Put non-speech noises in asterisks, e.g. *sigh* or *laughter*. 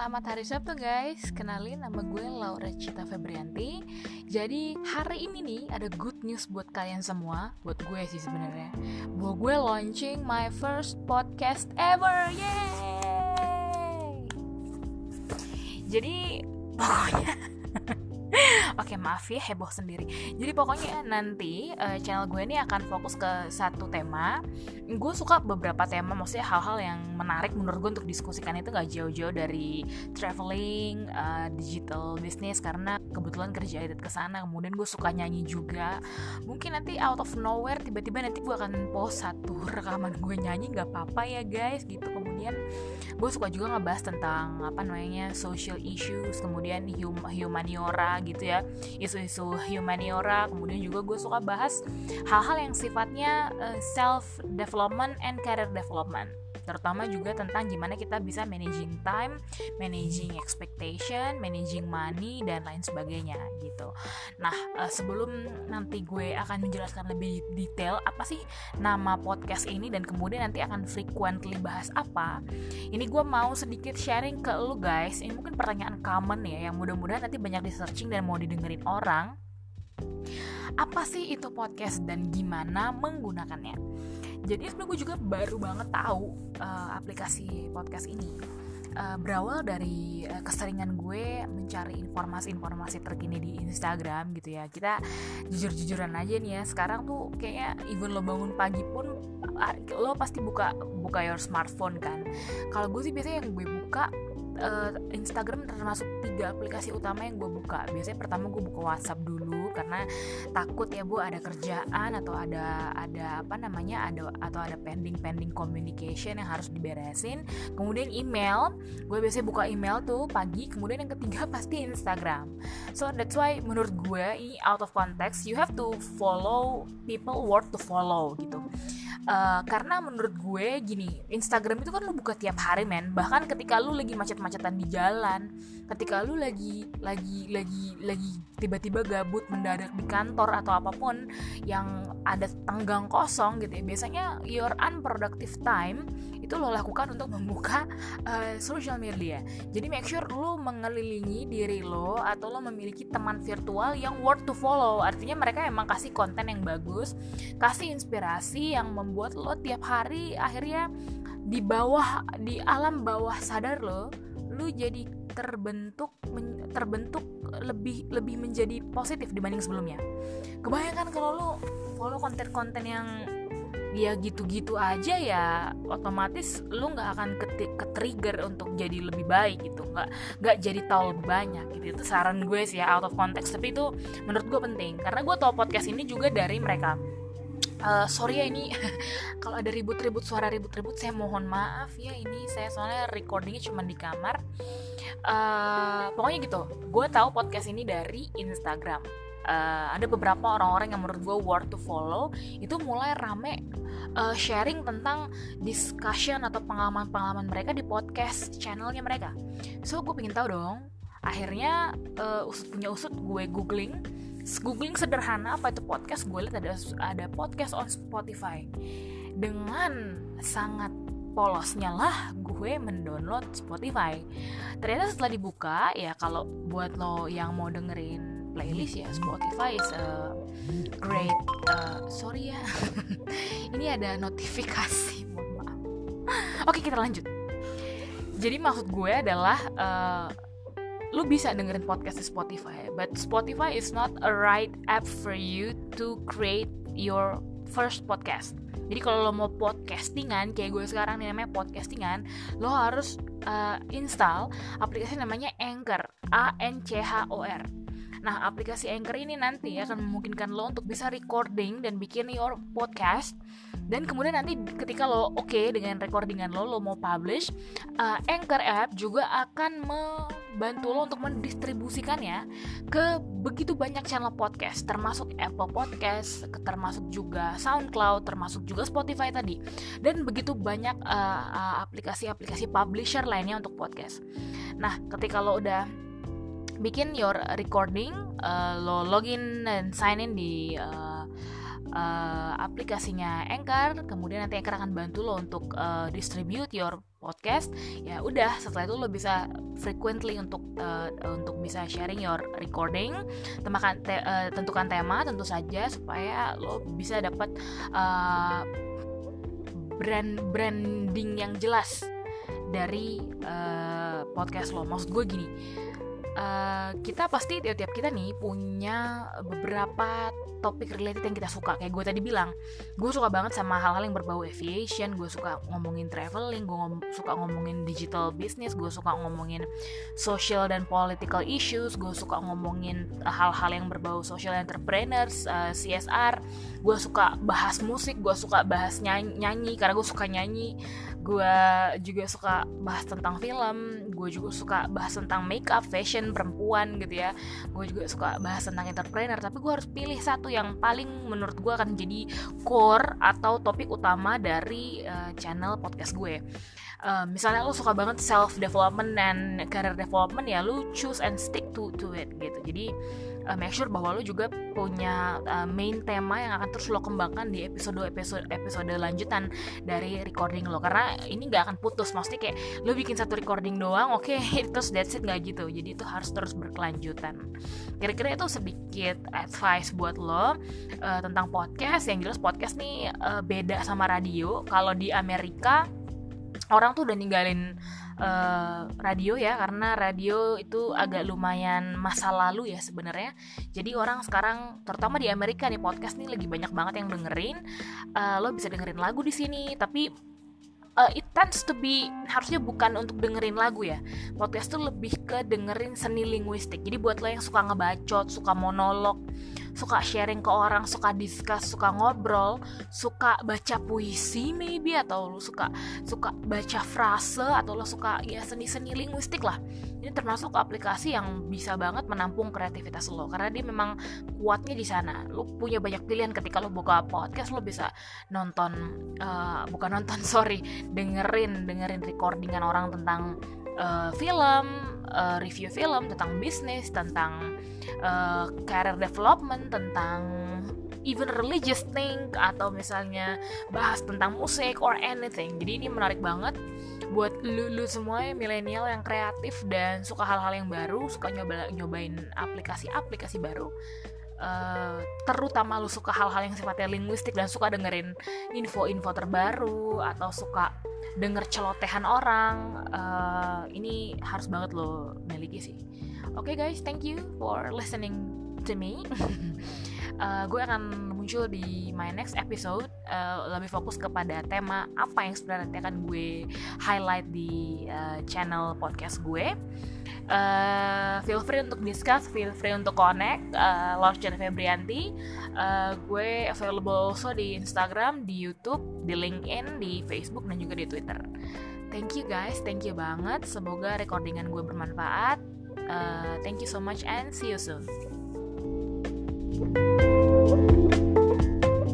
Selamat hari Sabtu guys. Kenalin nama gue Laura Cita Febrianti. Jadi hari ini nih ada good news buat kalian semua. Buat gue sih sebenarnya. Bahwa gue launching my first podcast ever. Yeay! Jadi pokoknya *laughs* Oke maaf ya heboh sendiri. Jadi pokoknya nanti uh, channel gue ini akan fokus ke satu tema. Gue suka beberapa tema, maksudnya hal-hal yang menarik menurut gue untuk diskusikan itu gak jauh-jauh dari traveling, uh, digital business karena kebetulan kerja edit ke sana. Kemudian gue suka nyanyi juga. Mungkin nanti out of nowhere tiba-tiba nanti gue akan post satu rekaman gue nyanyi nggak apa-apa ya guys gitu. Kemudian gue suka juga ngebahas tentang apa namanya social issues, kemudian hum humaniora gitu ya. Isu-isu humaniora kemudian juga gue suka bahas hal-hal yang sifatnya uh, self development and career development terutama juga tentang gimana kita bisa managing time, managing expectation, managing money dan lain sebagainya gitu. Nah, uh, sebelum nanti gue akan menjelaskan lebih detail apa sih nama podcast ini dan kemudian nanti akan frequently bahas apa, ini gue mau sedikit sharing ke lu guys. Ini mungkin pertanyaan common ya yang mudah-mudahan nanti banyak di searching dan mau didengerin orang. Apa sih itu podcast dan gimana menggunakannya? Jadi sebenarnya gue juga baru banget tahu uh, aplikasi podcast ini. Uh, berawal dari uh, keseringan gue mencari informasi-informasi terkini di Instagram gitu ya. Kita jujur-jujuran aja nih ya sekarang tuh kayaknya even lo bangun pagi pun lo pasti buka buka your smartphone kan. Kalau gue sih biasanya yang gue buka Instagram termasuk tiga aplikasi utama yang gue buka. Biasanya pertama gue buka WhatsApp dulu karena takut ya bu ada kerjaan atau ada ada apa namanya ada atau ada pending pending communication yang harus diberesin. Kemudian email gue biasanya buka email tuh pagi kemudian yang ketiga *laughs* pasti Instagram. So that's why menurut gue ini out of context you have to follow people worth to follow gitu. Uh, karena menurut gue gini Instagram itu kan lu buka tiap hari men. Bahkan ketika lu lagi macet-macetan di jalan ketika lu lagi lagi lagi lagi tiba-tiba gabut mendadak di kantor atau apa pun yang ada tenggang kosong gitu ya biasanya your unproductive time itu lo lakukan untuk membuka uh, social media. Jadi make sure lo mengelilingi diri lo atau lo memiliki teman virtual yang worth to follow. Artinya mereka emang kasih konten yang bagus kasih inspirasi yang membuat lo tiap hari akhirnya di bawah di alam bawah sadar lo lo jadi terbentuk terbentuk lebih lebih menjadi positif dibanding sebelumnya. Kebayangkan kalau lo follow konten-konten yang ya gitu-gitu aja ya otomatis lu nggak akan ke trigger untuk jadi lebih baik gitu. Nggak nggak jadi tahu lebih banyak gitu. Itu saran gue sih ya out of context. Tapi itu menurut gue penting. Karena gue tau podcast ini juga dari mereka uh, sorry ya ini. *laughs* Kalau ada ribut-ribut suara ribut-ribut saya mohon maaf ya ini. Saya soalnya recordingnya cuma di kamar. Uh, pokoknya gitu. Gue tahu podcast ini dari Instagram. Uh, ada beberapa orang-orang yang menurut gue worth to follow. Itu mulai rame uh, sharing tentang discussion atau pengalaman-pengalaman mereka di podcast channelnya mereka. So gue pengen tahu dong. Akhirnya uh, usut punya usut gue googling googling sederhana apa itu podcast gue lihat ada ada podcast on Spotify. Dengan sangat polosnya lah gue mendownload Spotify. Ternyata setelah dibuka ya kalau buat lo yang mau dengerin playlist ya Spotify is a great uh, sorry ya. *laughs* Ini ada notifikasi mohon maaf. Oke kita lanjut. Jadi maksud gue adalah uh, lu bisa dengerin podcast di Spotify but Spotify is not a right app for you to create your first podcast jadi kalau lo mau podcastingan kayak gue sekarang nih namanya podcastingan lo harus uh, install aplikasi namanya Anchor A N C H O R Nah, aplikasi Anchor ini nanti akan memungkinkan lo untuk bisa recording dan bikin your podcast. Dan kemudian nanti ketika lo oke okay dengan recordingan lo, lo mau publish, uh, Anchor app juga akan membantu lo untuk mendistribusikannya ke begitu banyak channel podcast, termasuk Apple Podcast, termasuk juga SoundCloud, termasuk juga Spotify tadi, dan begitu banyak uh, uh, aplikasi-aplikasi publisher lainnya untuk podcast. Nah, ketika lo udah bikin your recording uh, lo login dan sign in di uh, uh, aplikasinya Anchor kemudian nanti Anchor akan bantu lo untuk uh, distribute your podcast. Ya udah setelah itu lo bisa frequently untuk uh, untuk bisa sharing your recording temakan te, uh, tentukan tema tentu saja supaya lo bisa dapat uh, brand branding yang jelas dari uh, podcast lo. Maksud gue gini uh, kita pasti tiap-tiap kita nih punya beberapa topik related yang kita suka. Kayak gue tadi bilang gue suka banget sama hal-hal yang berbau aviation gue suka ngomongin traveling gue ngom suka ngomongin digital business gue suka ngomongin social dan political issues gue suka ngomongin hal-hal yang berbau social entrepreneurs uh, eh, CSR gue suka bahas musik gue suka bahas nyanyi, nyanyi karena gue suka nyanyi gue juga suka bahas tentang film gue juga suka bahas tentang makeup fashion perempuan gitu ya. Gue juga suka bahas tentang entrepreneur tapi gue harus pilih satu yang paling menurut gue akan jadi core atau topik utama dari uh, channel podcast gue. Uh, misalnya lo suka banget self development dan career development ya lo choose and stick to to it gitu. Jadi uh, make sure bahwa lo juga punya uh, main tema yang akan terus lo kembangkan di episode episode episode lanjutan dari recording lo. Karena ini nggak akan putus maksudnya kayak lo bikin satu recording doang oke okay, *laughs* terus that's it nggak gitu. Jadi itu harus terus berkelanjutan. Kira-kira itu sedikit advice buat lo uh, tentang podcast. Yang jelas podcast nih uh, beda sama radio. Kalau di Amerika orang tuh udah ninggalin uh, radio ya karena radio itu agak lumayan masa lalu ya sebenarnya. Jadi orang sekarang terutama di Amerika nih podcast nih lagi banyak banget yang dengerin uh, lo bisa dengerin lagu di sini. Tapi uh, it tends to be harusnya bukan untuk dengerin lagu ya. Podcast tuh lebih ke dengerin seni linguistik. Jadi buat lo yang suka ngebacot suka monolog suka sharing ke orang suka discuss suka ngobrol suka baca puisi maybe atau lu suka suka baca frase atau lo suka ya seni-seni linguistik lah. Ini termasuk aplikasi yang bisa banget menampung kreativitas lo karena dia memang kuatnya di sana. Lo punya banyak pilihan ketika lo buka podcast lo bisa nonton uh, bukan nonton *laughs* sorry dengerin dengerin recordingan orang tentang uh, film, uh, review film tentang bisnis, tentang uh, career development, tentang even religious thing atau misalnya bahas tentang musik or anything. Jadi ini menarik banget buat lulu semua milenial yang kreatif dan suka hal-hal yang baru, suka nyoba nyobain aplikasi-aplikasi baru. Uh, terutama lu suka hal-hal yang sifatnya linguistik dan suka dengerin info-info terbaru atau suka denger celotehan orang uh, ini harus banget lo miliki sih. Oke okay guys thank you for listening to me *laughs* uh, gue akan muncul di my next episode. Uh, lebih fokus kepada tema apa yang sebenarnya akan gue highlight di uh, channel podcast gue. Uh, feel free untuk discuss feel free untuk connect uh, Laushan Febrianti. Uh, gue available also di Instagram di YouTube di LinkedIn di Facebook dan juga di Twitter. Thank you guys thank you banget. Semoga recordingan gue bermanfaat. Uh, thank you so much and see you soon